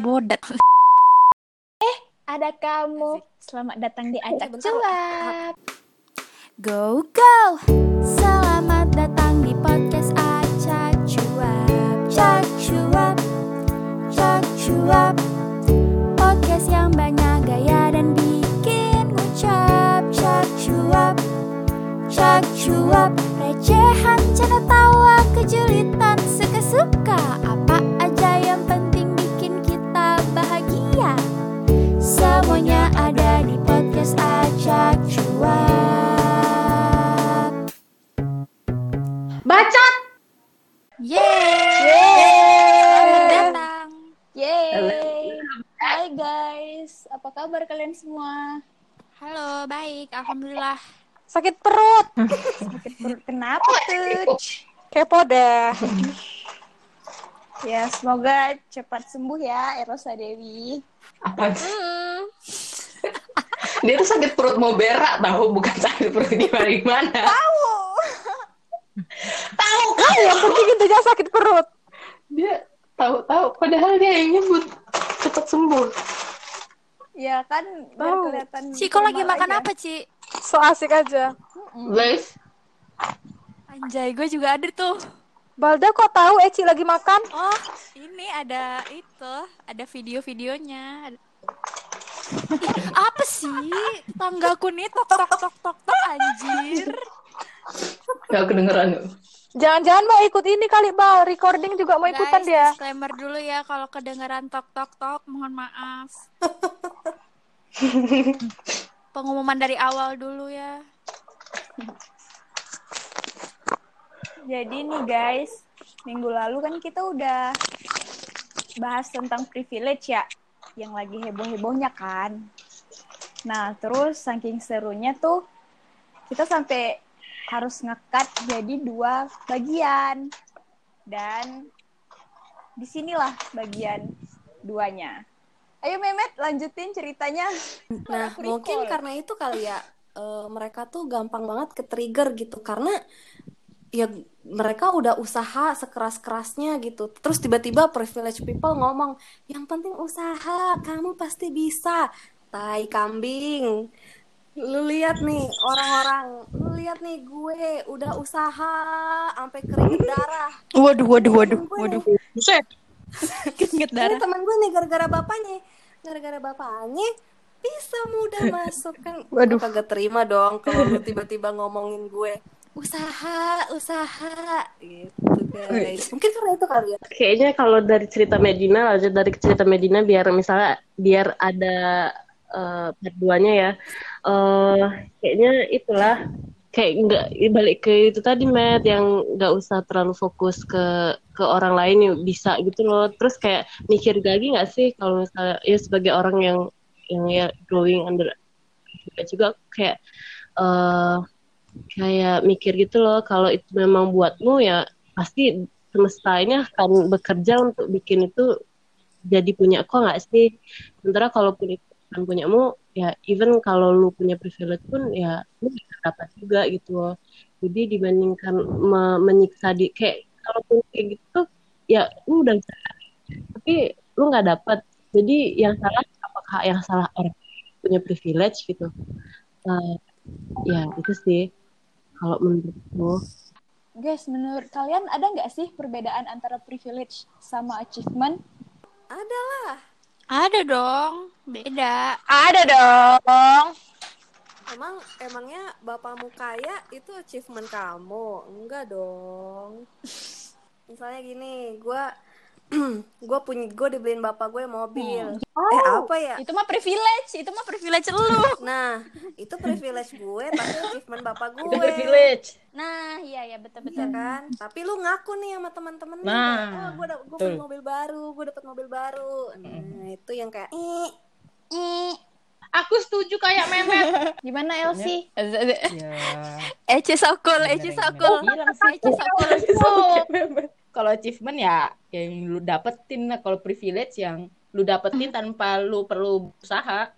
bodat. Ada kamu. Selamat datang di Acak. Cuap. Go go. Selamat datang di podcast Acak Cuap. Cak Cuap. Cak Cuap. Podcast yang banyak gaya dan bikin ngucap. Cak Cuap. Cak Cuap. Recehan, canda tawa, kejulitan, kabar kalian semua? Halo, baik. Alhamdulillah. Sakit perut. Sakit perut kenapa tuh? Kepo deh. Ya, semoga cepat sembuh ya Erosa Dewi. Apa sih? Dia tuh sakit perut mau berak tahu bukan sakit perut gimana gimana. Tahu. tahu kan? Yang penting intinya sakit perut. Dia tahu-tahu padahal dia yang nyebut cepat sembuh. Ya kan biar Tahu. kelihatan Ci, kok lagi makan aja. apa, Ci? So asik aja. Guys, Anjay, gue juga ada tuh. Balda kok tahu Eci lagi makan? Oh, ini ada itu, ada video-videonya. Apa sih? Tanggaku nih tok tok tok tok tok anjir. gak kedengeran. Jangan-jangan mau ikut ini kali Bal, recording juga mau ikutan Guys, dia. disclaimer dulu ya kalau kedengeran tok tok tok, mohon maaf. Pengumuman dari awal dulu ya. Jadi nih guys, minggu lalu kan kita udah bahas tentang privilege ya, yang lagi heboh-hebohnya kan. Nah, terus saking serunya tuh kita sampai harus ngekat jadi dua bagian. Dan di sinilah bagian duanya. Ayo Memet, lanjutin ceritanya. Nah, mungkin karena itu kali ya eh, mereka tuh gampang banget ke trigger gitu karena ya mereka udah usaha sekeras-kerasnya gitu. Terus tiba-tiba privilege people ngomong, "Yang penting usaha, kamu pasti bisa." Tai kambing. Lu lihat nih orang-orang, lu lihat nih gue udah usaha sampai keringet darah. Waduh, waduh, waduh, waduh. Buset. Keringet ini darah. teman gue nih gara-gara bapaknya. Gara-gara bapaknya bisa mudah masuk kan. Waduh. Kagak terima dong kalau tiba-tiba ngomongin gue usaha, usaha gitu guys. Mungkin karena itu kali ya. Kayaknya kalau dari cerita Medina, aja dari cerita Medina biar misalnya biar ada eh part ya. eh kayaknya itulah kayak nggak balik ke itu tadi Matt yang nggak usah terlalu fokus ke ke orang lain yang bisa gitu loh. Terus kayak mikir lagi nggak sih kalau misalnya ya sebagai orang yang yang ya growing under juga kayak eh kayak mikir gitu loh kalau itu memang buatmu ya pasti semesta ini akan bekerja untuk bikin itu jadi punya kok nggak sih sementara kalaupun itu bukan punyamu ya even kalau lu punya privilege pun ya lu bisa dapat juga gitu. Loh jadi dibandingkan me- menyiksa di kayak kalaupun kayak gitu ya lu udah bisa tapi lu nggak dapat. Jadi yang salah apakah yang salah orang punya privilege gitu? Eh, ya itu sih kalau menurutku Guys, menurut kalian ada nggak sih perbedaan antara privilege sama achievement? Ada lah. Ada dong, beda. Ada dong. Emang emangnya bapakmu kaya itu achievement kamu? Enggak dong. Misalnya gini, gue gue punya gue dibeliin bapak gue mobil. Eh apa ya? Itu mah privilege, itu mah privilege lu. Nah, itu privilege gue, tapi achievement bapak gue. privilege. Nah, iya ya betul Iya betul. kan? Tapi lu ngaku nih sama teman-teman Nah, oh, gue gue betul. punya mobil baru, gue dapet mobil baru. Nah, itu yang kayak eh, eh. Aku setuju kayak memet. Gimana Elsie? ya. Ece sokol, Ece sokol. Ece sokol. Kalau achievement ya yang lu dapetin lah. Kalau privilege yang lu dapetin tanpa lu perlu usaha.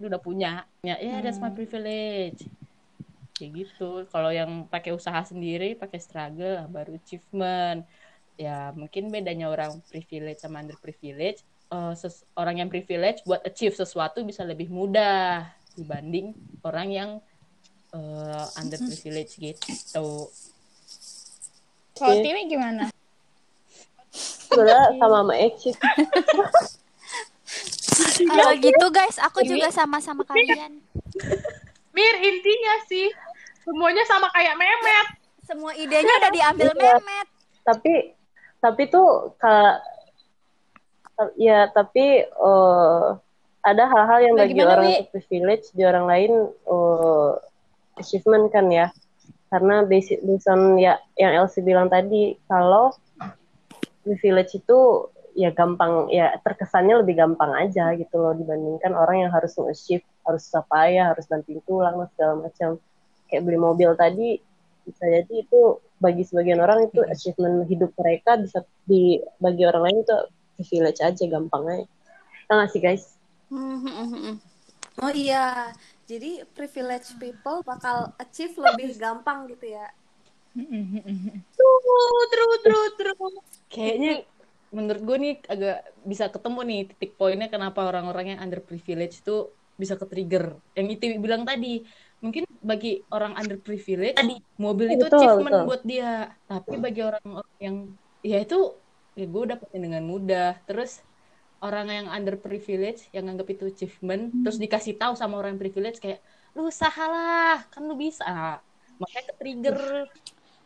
Lu udah punya. Ya, ya that's my privilege. Kayak gitu. Kalau yang pakai usaha sendiri, pakai struggle baru achievement. Ya mungkin bedanya orang privilege sama underprivilege ses- orang yang privilege buat achieve sesuatu bisa lebih mudah dibanding orang yang eh, underprivileged gitu. Kalau Tiwi gimana? Sebenarnya sama sama Exit. Kalau gitu guys, aku juga sama-sama kalian. Mir intinya sih semuanya sama kayak Memet. Semua idenya udah diambil Iya. Memet. Tapi tapi tuh ka- ya tapi eh, ada hal-hal yang bagi Bagaimana, orang privilege di orang lain eh, achievement kan ya. Karena basic based on ya yang Elsie bilang tadi kalau privilege itu ya gampang ya terkesannya lebih gampang aja gitu loh dibandingkan orang yang harus nge-achieve harus susah payah harus banting tulang segala macam. Kayak beli mobil tadi bisa jadi itu bagi sebagian orang itu achievement hidup mereka bisa di bagi orang lain itu privilege aja gampang aja. Ya nggak sih guys? Oh iya, jadi privilege people bakal achieve lebih gampang gitu ya. True, true, true, true. Kayaknya menurut gue nih agak bisa ketemu nih titik poinnya kenapa orang-orang yang underprivileged itu bisa ke-trigger. Yang itu bilang tadi, mungkin bagi orang underprivileged mobil itu Betul, achievement betul. buat dia. Tapi bagi orang-orang yang ya itu ya gue dapetin dengan mudah. Terus orang yang underprivileged yang anggap itu achievement terus dikasih tahu sama orang yang privilege kayak lu usahalah kan lu bisa makanya ke-trigger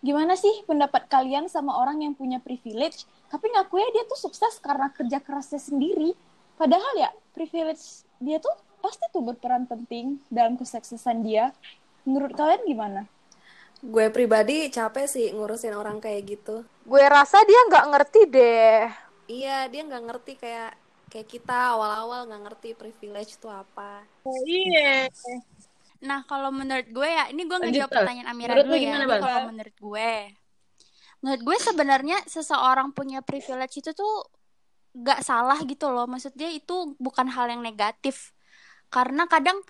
Gimana sih pendapat kalian sama orang yang punya privilege, tapi ngakunya dia tuh sukses karena kerja kerasnya sendiri? Padahal ya, privilege dia tuh pasti tuh berperan penting dalam kesuksesan dia. Menurut kalian gimana? Gue pribadi capek sih ngurusin orang kayak gitu. Gue rasa dia nggak ngerti deh. Iya, dia nggak ngerti kayak kayak kita awal-awal nggak ngerti privilege itu apa. Oh, iya. Nah, kalau menurut gue ya, ini gue ngejawab Bal. pertanyaan Amira Menurut dulu lu ya. kalau menurut gue. Menurut gue sebenarnya seseorang punya privilege itu tuh gak salah gitu loh. Maksudnya itu bukan hal yang negatif. Karena kadang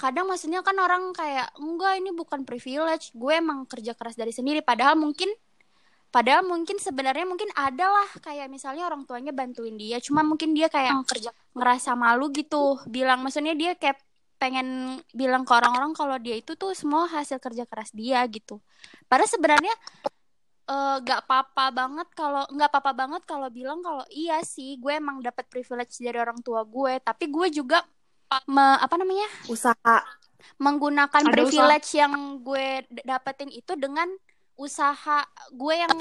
kadang maksudnya kan orang kayak enggak ini bukan privilege, gue emang kerja keras dari sendiri padahal mungkin padahal mungkin sebenarnya mungkin ada lah kayak misalnya orang tuanya bantuin dia, cuma mungkin dia kayak kerja. ngerasa malu gitu, bilang maksudnya dia kayak pengen bilang ke orang-orang kalau dia itu tuh semua hasil kerja keras dia gitu. Padahal sebenarnya eh, gak apa-apa banget kalau nggak apa-apa banget kalau bilang kalau iya sih gue emang dapat privilege dari orang tua gue, tapi gue juga me- apa namanya? Usaha. menggunakan Ada privilege yang gue dapetin itu dengan usaha gue yang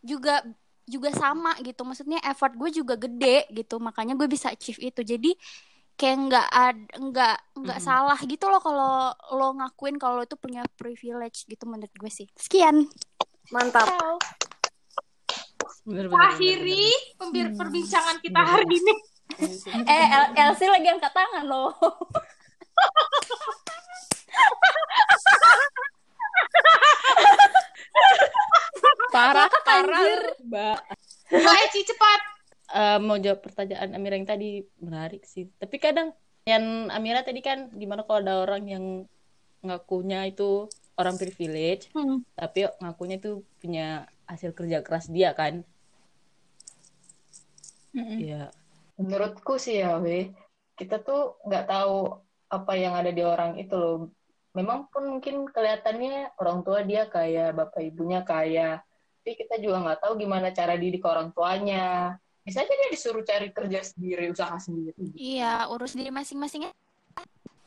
juga juga sama gitu maksudnya effort gue juga gede gitu makanya gue bisa achieve itu jadi kayak nggak ad nggak nggak Mhm. salah gitu loh kalau lo ngakuin kalau lo itu punya privilege gitu menurut gue sih sekian Mantap. Bener, bener, bener, Akhiri bener. pembir- perbincangan kita hari ini. Eh, El- Elsie lagi angkat tangan loh. parah parah mbak Mbak Eci cepat. Eh, mau jawab pertanyaan Amira yang tadi menarik sih tapi kadang yang Amira tadi kan gimana kalau ada orang yang ngakunya itu orang privilege Hmm. tapi ngakunya itu punya hasil kerja keras dia kan Iya Menurutku sih ya, we, kita tuh nggak tahu apa yang ada di orang itu loh. Memang pun mungkin kelihatannya orang tua dia kaya, bapak ibunya kaya, tapi kita juga nggak tahu gimana cara didik orang tuanya. Bisa aja dia disuruh cari kerja sendiri, usaha sendiri. iya urus diri masing-masing ya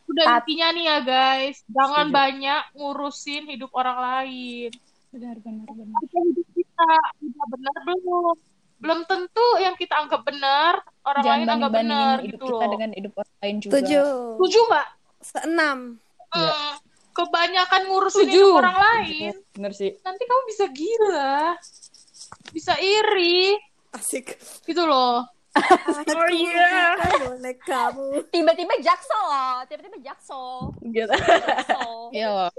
Udah intinya nih ya guys, jangan Setuju. banyak ngurusin hidup orang lain. Benar, benar, benar. Kita hidup kita udah benar belum? Belum tentu yang kita anggap benar, orang Jangan lain anggap benar hidup gitu kita loh. dengan hidup orang lain juga. Setuju. Setuju mbak? Seenam. Iya. Hmm, kebanyakan ngurusin hidup orang lain, bener sih nanti kamu bisa gila, bisa iri, Asik. gitu loh. Oh iya. Kamu. Tiba-tiba jaksel loh, tiba-tiba jaksel. gitu. Iya.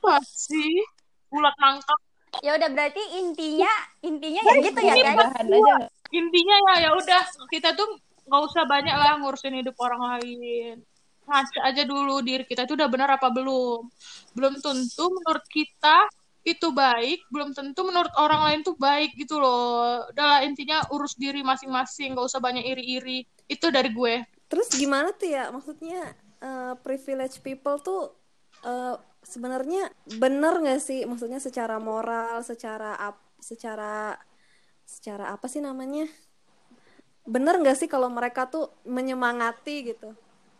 Pasti ulat nangkap. ya udah berarti intinya intinya ya gitu ya guys aja. Intinya ya ya udah kita tuh nggak usah banyak lah ngurusin hidup orang lain. Ngaca aja dulu diri kita itu udah benar apa belum. Belum tentu menurut kita itu baik belum tentu menurut orang lain tuh baik gitu loh udahlah intinya urus diri masing-masing gak usah banyak iri-iri itu dari gue Terus gimana tuh ya? Maksudnya eh, privilege people tuh eh, sebenarnya bener nggak sih? Maksudnya secara moral, secara ap, secara secara apa sih namanya? Bener nggak sih kalau mereka tuh menyemangati gitu?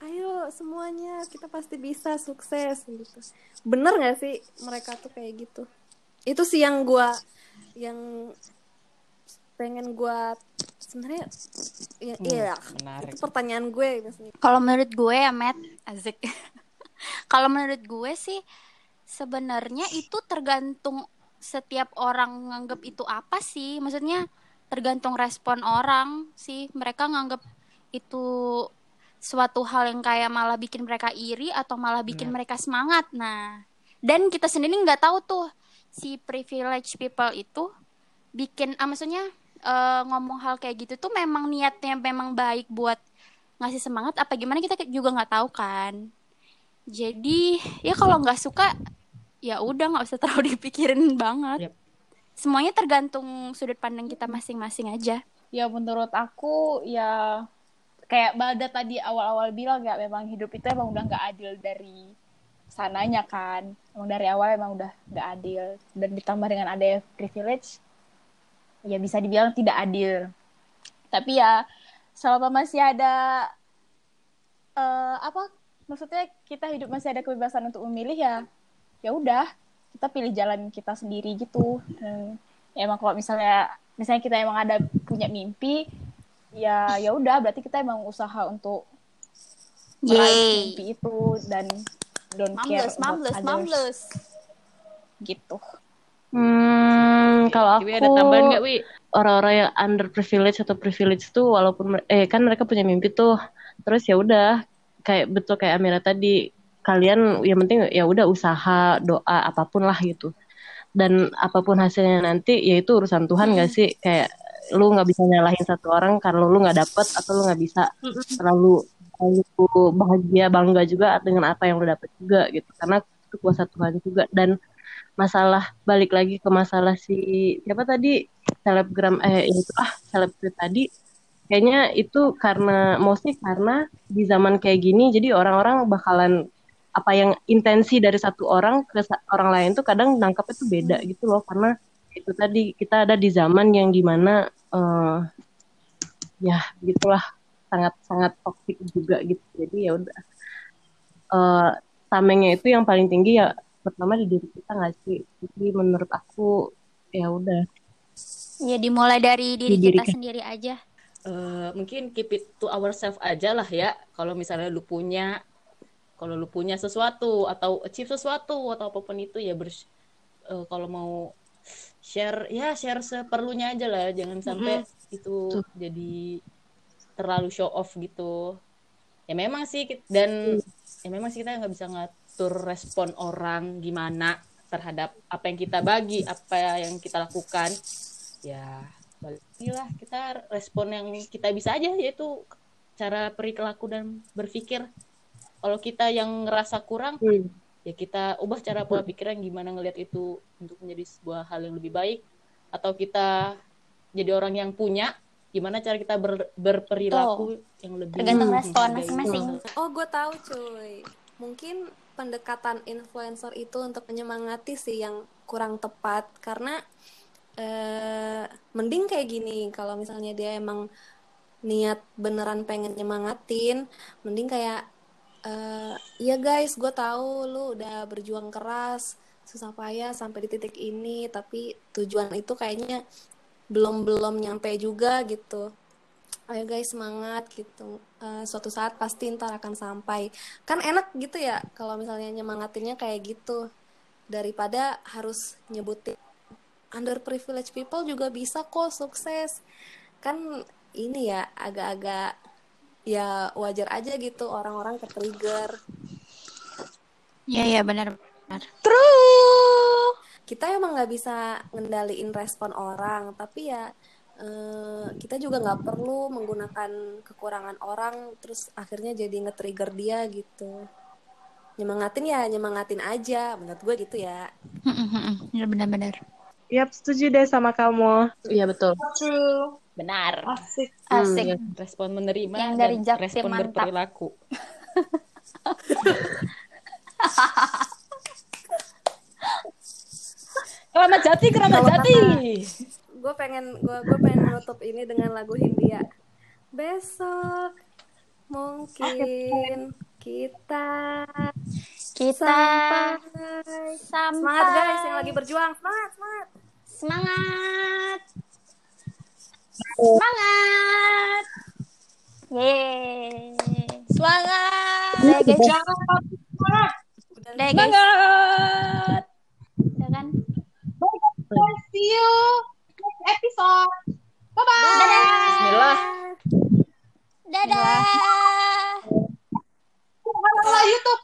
Ayo semuanya kita pasti bisa sukses gitu. Bener nggak sih mereka tuh kayak gitu? Itu sih yang gua yang pengen gua sebenarnya ya, iya menarik. itu pertanyaan gue. Kalau menurut gue ya Matt, asik. Kalau menurut gue sih sebenarnya itu tergantung setiap orang nganggap itu apa sih. Maksudnya tergantung respon orang sih. Mereka nganggap itu suatu hal yang kayak malah bikin mereka iri atau malah bikin mereka semangat. Nah, dan kita sendiri nggak tahu tuh si privilege people itu bikin ah maksudnya eh, ngomong hal kayak gitu tuh memang niatnya memang baik buat ngasih semangat apa gimana kita juga nggak tahu kan jadi ya kalau nggak suka ya udah nggak usah terlalu dipikirin banget Yep. semuanya tergantung sudut pandang kita masing-masing aja ya menurut aku ya kayak Balda tadi awal-awal bilang ya memang hidup itu emang udah nggak adil dari sananya kan. Emang dari awal emang udah nggak adil. Dan ditambah dengan ada privilege ya bisa dibilang tidak adil. Tapi ya selama masih ada eh, apa maksudnya kita hidup masih ada kebebasan untuk memilih ya ya udah kita pilih jalan kita sendiri gitu. Dan ya emang kalau misalnya misalnya kita emang ada punya mimpi ya ya udah berarti kita emang usaha untuk meraih mimpi itu dan don't care about mamlus others. mamlus gitu. Hmm, kalau aku Wi ada tambahan nggak Wi? orang-orang yang underprivileged atau privilege tuh walaupun eh kan mereka punya mimpi tuh terus ya udah kayak betul kayak Amira tadi kalian yang penting ya udah usaha doa apa pun lah gitu. Dan apa pun hasilnya nanti ya itu urusan Tuhan gak sih? Kayak lu nggak bisa nyalahin satu orang karena lu nggak dapet atau lu nggak bisa terlalu terlalu bahagia bangga juga dengan apa yang lu dapet juga gitu. Karena itu kuasa Tuhan juga. Dan masalah balik lagi ke masalah si siapa tadi? Selebgram eh itu ah selebgram tadi. Kayaknya itu karena mostly karena di zaman kayak gini jadi orang-orang bakalan apa yang intensi dari satu orang ke orang lain tuh kadang nangkapnya tuh beda gitu loh. Karena itu tadi kita ada di zaman yang di mana eh ya gitulah sangat sangat toksik juga gitu. Jadi ya udah. Eh tamengnya itu yang paling tinggi ya pertama di diri kita nggak sih? Jadi menurut aku ya udah. Ya dimulai dari diri Di diri kita kita. sendiri aja. Eh, mungkin keep it to ourselves aja lah ya. Kalau misalnya lu punya, kalau lu punya sesuatu atau achieve sesuatu atau apa pun itu ya bers, eh, kalau mau share ya share seperlunya aja lah. Jangan sampai itu jadi terlalu show off gitu. Ya memang sih dan ya memang sih kita nggak bisa ngatur respon orang gimana terhadap apa yang kita bagi, apa yang kita lakukan. Ya lah kita respon yang kita bisa aja yaitu cara perilaku dan berpikir kalau kita yang ngerasa kurang Hmm. Ya kita ubah cara pola pikiran gimana ngelihat itu untuk menjadi sebuah hal yang lebih baik atau kita jadi orang yang punya gimana cara kita ber- berperilaku yang lebih tergantung respon masing-masing. Oh, gue tahu cuy. Mungkin pendekatan influencer itu untuk menyemangati sih yang kurang tepat karena eh mending kayak gini. Kalau misalnya dia emang niat beneran pengen nyemangatin, mending kayak eh iya guys, gue tahu lu udah berjuang keras, susah payah sampai di titik ini, tapi tujuan itu kayaknya belum belum nyampe juga gitu. Ayo guys semangat gitu. Eh, suatu saat pasti ntar akan sampai. Kan enak gitu ya kalau misalnya nyemangatinnya kayak gitu. Daripada harus nyebutin underprivileged people juga bisa kok sukses. Kan ini ya agak-agak ya wajar aja gitu orang-orang ke trigger ya ya benar True. kita emang nggak bisa ngendaliin respon orang tapi ya eh, kita juga nggak perlu menggunakan kekurangan orang terus akhirnya jadi nge-trigger dia gitu nyemangatin ya nyemangatin aja menurut gue gitu ya Ya benar-benar. Yap, setuju deh sama kamu. Iya betul. True. Benar. Asik. Asik. Iya, respon menerima Yang dan dari Jakti respon mantap. berperilaku. Keramat Jati, Keramat Kalau Jati. gue pengen gue gue pengen menutup ini dengan lagu Hindia besok mungkin kita Kita sampai sampai semangat guys yang lagi berjuang semangat semangat semangat. Semangat. Yeay. Semangat. Udah guys. Udah guys. Semangat. Udah kan? See you next episode. Bye-bye. Bismillah. Dadah. Halo YouTube.